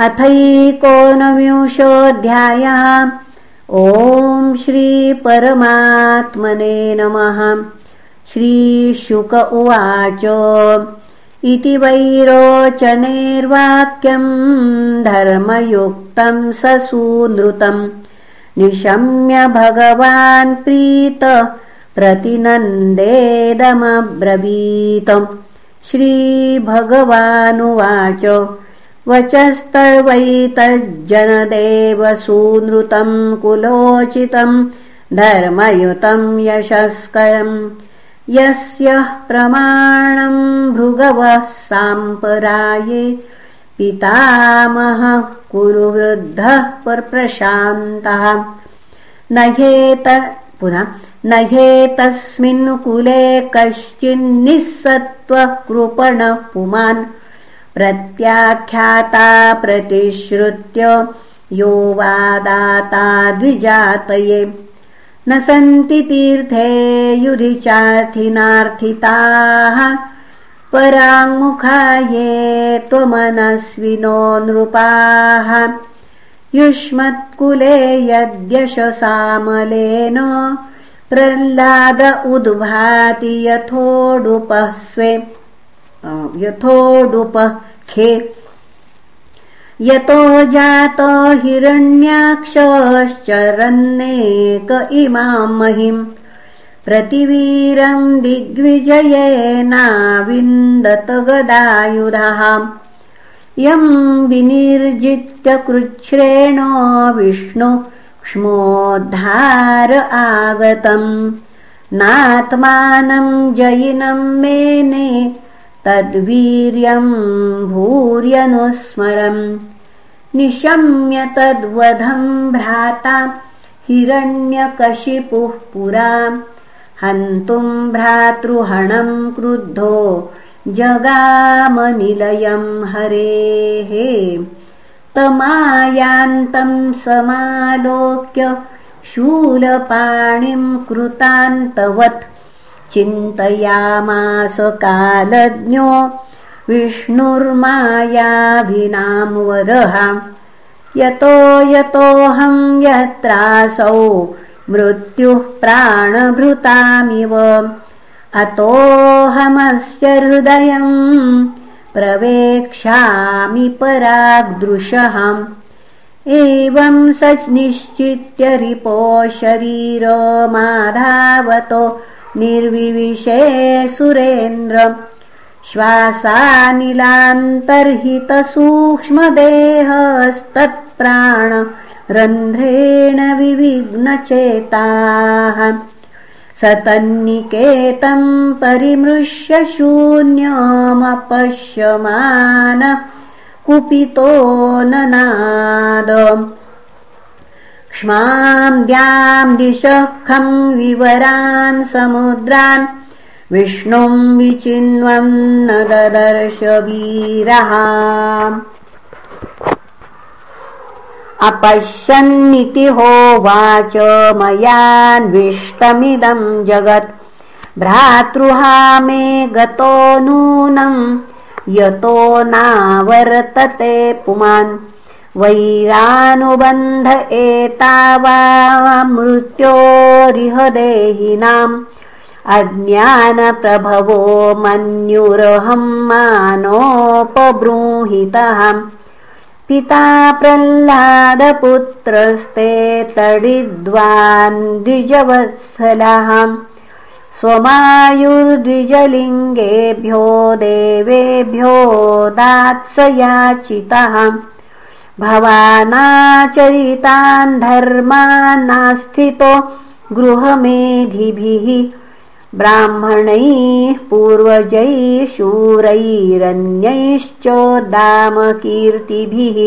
अथैकोनविंशोऽध्यायः। ॐ श्रीपरमात्मने नमः। श्रीशुक उवाच। इति वैरोचनेर्वाक्यं धर्मयुक्तं ससूनृतम् निशम्य भगवान् प्रीत प्रतिनन्देदमब्रवीतम् श्रीभगवानुवाच वचस्तवैतज्जनदेव सूनृतं कुलोचितं धर्मयुतं यशस्करम् यस्य प्रमाणं भृगवः साम्पराये पितामहः कुरुवृद्धः परप्रशान्तः न ह्येत पुनः न ह्येतस्मिन् कुले कश्चिन्निःसत्त्वः कृपणः पुमान् प्रत्याख्याता प्रतिश्रुत्य यो वादाता द्विजातये। न सन्ति तीर्थे युधि चार्थिनार्थिताः पराङ्मुखा ये त्वमनस्विनो नृपाः। युष्मत्कुले यद्यशसामलेन प्रह्लाद उद्भाति यथोडुपः स्वे यथोडुपखे यतो जातो हिरण्याक्षश्चरन्नेक इमां महिम् प्रतिवीरं दिग्विजयेनाविन्दत गदायुधः यं विनिर्जित्य कृच्छ्रेण विष्णु क्ष्मोद्धार आगतम्। नात्मानं जयिनं मेने तद्वीर्यं भूर्यनुस्मरम् निशम्य तद्वधं भ्राता हिरण्यकशिपुः पुरा। हन्तुं भ्रातृहणं क्रुद्धो जगामनिलयं हरेः। तमायान्तं समालोक्य शूलपाणिं कृतान्तवत् चिन्तयामास कालज्ञो विष्णुर्मायाभिनां वरः यतो यतोऽहं यत्रासौ मृत्युः प्राणभृतामिव। अतोऽहमस्य हृदयं प्रवेक्ष्यामि पराग्दृशहम् एवं स निश्चित्य रिपो शरीरमाधावतो निर्विविशे सुरेन्द्र श्वासानिलान्तर्हितसूक्ष्मदेहस्तत्प्राणरन्ध्रेण विविघ्नचेताः। स तन्निकेतं परिमृश्य शून्यमपश्यमान कुपितो ननाद क्ष्मां द्यां दिशः खं विवरान् समुद्रान्। विष्णुं विचिन्वं न ददर्श वीरः अपश्यन्निति होवाच मयान्विष्टमिदं जगत्। भ्रातृहा मे गतो नूनं यतो नावर्तते पुमान् वैरानुबन्ध एतावा मृत्योरिह देहिनाम् अज्ञानप्रभवो मन्युरहं मानोपबृंहितः पिता प्रह्लादपुत्रस्ते तडिद्वान् द्विजवत्सलः। स्वमायुर्द्विजलिङ्गेभ्यो देवेभ्यो दात्सयाचितः भवानाचरितान् धर्मानास्थितो गृहमेधिभिः ब्राह्मणैः पूर्वजैः शूरैरन्यैश्चोद्दामकीर्तिभिः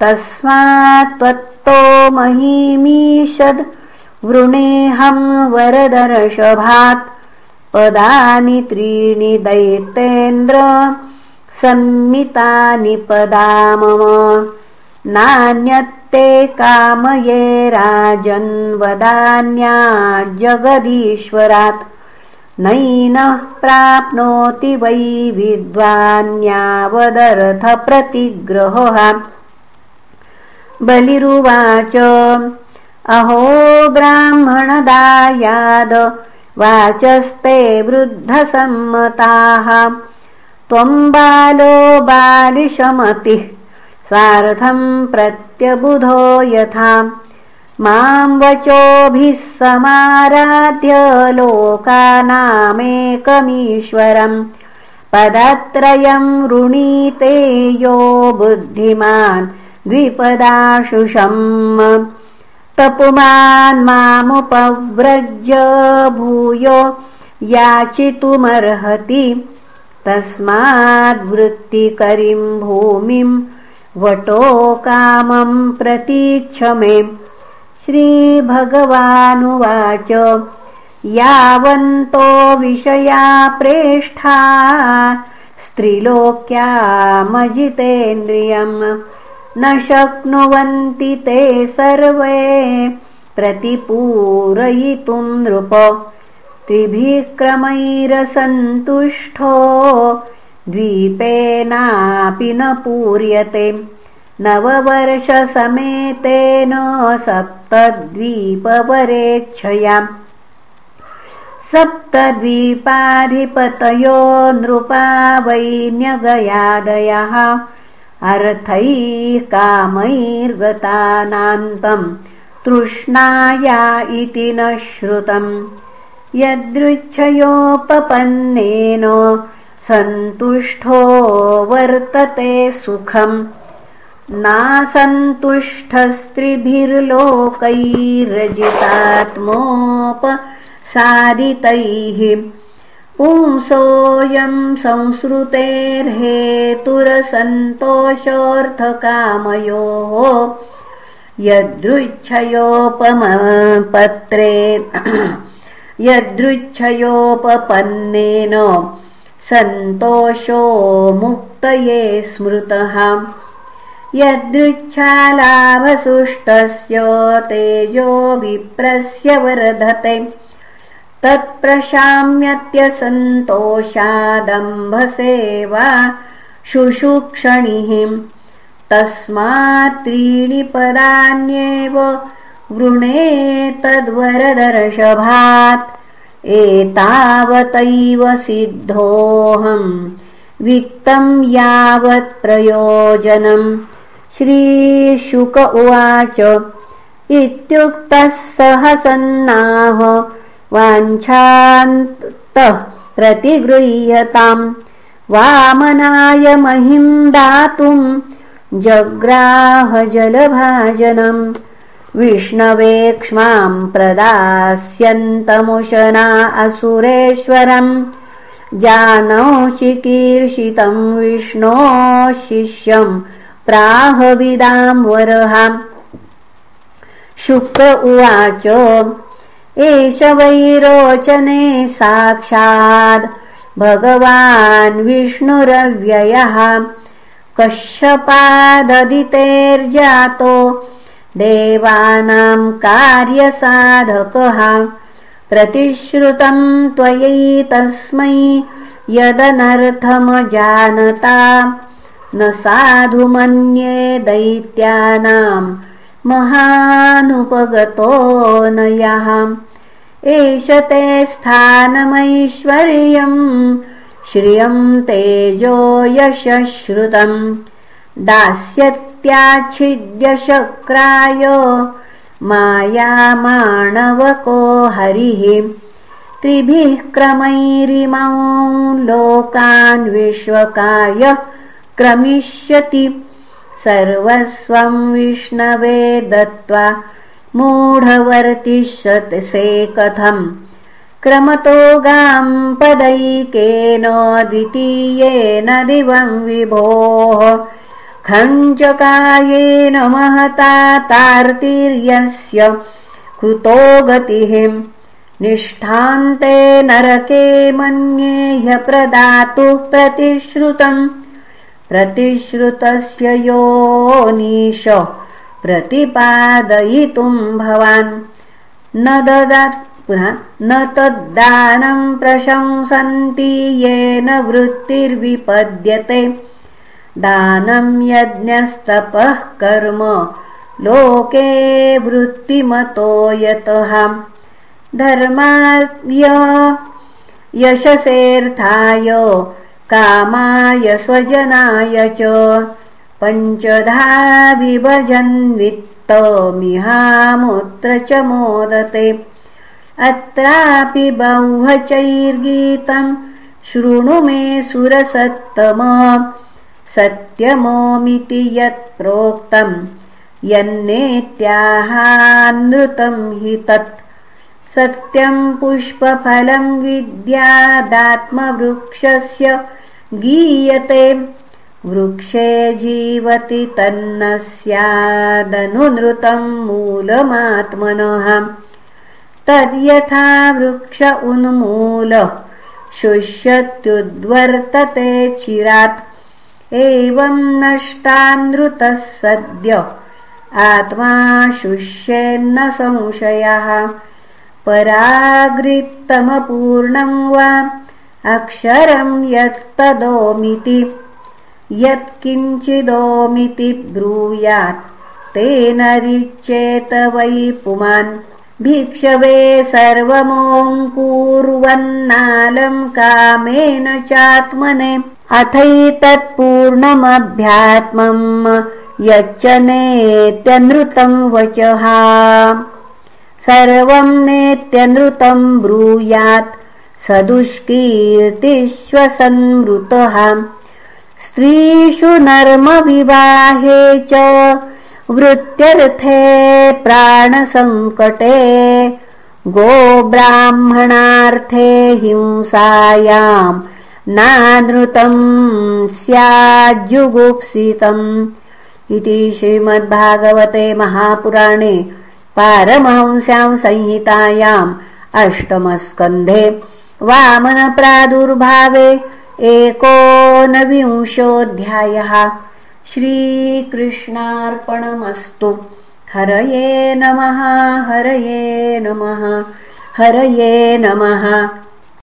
तस्मात् त्वत्तो महीमीषद् वृणेऽहं वरदर्शभात् पदानि त्रीणि दैतेन्द्र संमितानि पदा मम नान्यत्ते कामये राजन् वदान्या जगदीश्वरात्। नैनः प्राप्नोति वै विद्वान्यावदर्थप्रतिग्रहः। बलिरुवाच अहो ब्राह्मणदायाद वाचस्ते वृद्धसम्मताः बालो बालिशमतिः स्वार्थं प्रत्यबुधो यथा। मां समाराध्य लोकानामेकमीश्वरम्। पदत्रयं वृणीते यो बुद्धिमान् द्विपदाशुषम् तपुमान् मामुपव्रज भूयो याचितुमर्हति तस्माद्वृत्तिकरीं भूमिं वटो कामं प्रतीच्छ मे। श्रीभगवानुवाच यावन्तो विषया प्रेष्ठा स्त्रिलोक्यामजितेन्द्रियम् न शक्नुवन्ति ते सर्वे प्रतिपूरयितुं नृप त्रिभिक्रमैरसन्तुष्टो द्वीपेनापि न पूर्यते। नववर्षसमेतेन सप्तद्वीपवरेच्छयाम् सप्तद्वीपाधिपतयो नृपा वैन्यगयादयः अर्थैः कामैर्गतानान्तम् तृष्णाया इति न श्रुतम् यदृच्छयोपपन्नेन सन्तुष्टो वर्तते सुखम्। नासन्तुष्टस्त्रिभिर्लोकैरजितात्मोपसादितैः। पुंसोऽयं संसृतेर्हेतुरसन्तोषोऽर्थकामयोः यदृच्छयोपमपत्रे यदृच्छयोपपन्नेन। सन्तोषो मुक्तये स्मृतः। यदृच्छालाभसुष्टस्य तेजो विप्रस्य वर्धते तत्प्रशाम्यत्यसन्तोषादम्भसेवा शुशुक्षणिः। तस्मात् त्रीणि पदान्येव वृणेतद्वरदर्शभात् एतावतैव सिद्धोऽहम्। वित्तं यावत् प्रयोजनम्। श्रीशुक उवाच इत्युक्तः सहसन्नाह वाञ्छान्तः प्रतिगृह्यताम्। वामनाय महिं दातुम् विष्णवेक्ष्मां प्रदास्यन्तमुशना असुरेश्वरम्। जानौ चिकीर्षितं विष्णो शिष्यम् प्राहविदां वरहाम्। शुक्र उवाच एष वैरोचने साक्षात् भगवान् विष्णुरव्ययः। कश्यपाददितेर्जातो देवानां कार्यसाधकः। प्रतिश्रुतं त्वयैतस्मै यदनर्थमजानता। न साधु मन्ये दैत्यानां महानुपगतो न यः एष ते स्थानमैश्वर्यम् श्रियं तेजो यशश्रुतम् दास्यत्याच्छिद्यशक्राय मायामाणवको हरिः त्रिभिः क्रमैरिमौ लोकान् विश्वकाय क्रमिष्यति सर्वस्वं विष्णवे दत्त्वा मूढवर्तिष्यसे कथम् क्रमतो गां पदैकेन द्वितीयेन दिवं विभोः खञ्चकायेन महता तार्तिर्यस्य कुतो गतिः। निष्ठान्ते नरके मन्ये प्रदातुः प्रतिश्रुतम्। प्रतिश्रुतस्य योनीश प्रतिपादयितुं भवान्। न पुनः न तद्दानं प्रशंसन्ति येन वृत्तिर्विपद्यते दानं यज्ञस्तपः कर्म। लोके वृत्तिमतो यतः। धर्माय यशसेऽर्थाय कामाय स्वजनाय च। पञ्चधा विभजन्वित्तमिहामुत्र च मोदते। अत्रापि बहुवचैर्गीतम् शृणु मे सुरसत्तम सत्यमोमिति यत् प्रोक्तम् यन्नेत्याहानृतं हि तत्। सत्यं पुष्पफलं विद्यादात्मवृक्षस्य गीयते वृक्षे जीवति तन्न स्यादनुनृतं मूलमात्मनः। तद्यथा वृक्ष उन्मूलः शुष्यत्युद्वर्तते चिरात् एवं नष्टानृतः सद्य। आत्मा शुष्येन्न संशयः। परागृत्तमपूर्णं वा अक्षरं यत्तदोमिति। यत्किञ्चिदोमिति ब्रूयात्। तेन रिच्येत वै पुमान् भिक्षवे सर्वमोङ्कुर्वन्नालं कामेन चात्मने अथैतत्पूर्णमभ्यात्मम् यच्च नेत्यनृतं वचः। सर्वं नेत्यनृतं ब्रूयात् स दुष्कीर्तिश्वसंवृतः स्त्रीषु नर्मविवाहे च वृत्त्यर्थे प्राणसङ्कटे गोब्राह्मणार्थे हिंसायां नानृतं स्याज्जुगुप्सितम् इति श्रीमद्भागवते महापुराणे पारमहंस्यां संहितायाम् अष्टमस्कन्धे वामनप्रादुर्भावे एकोनविंशोऽध्यायः श्रीकृष्णार्पणमस्तु। हरये नमः हरये नमः हरये नमः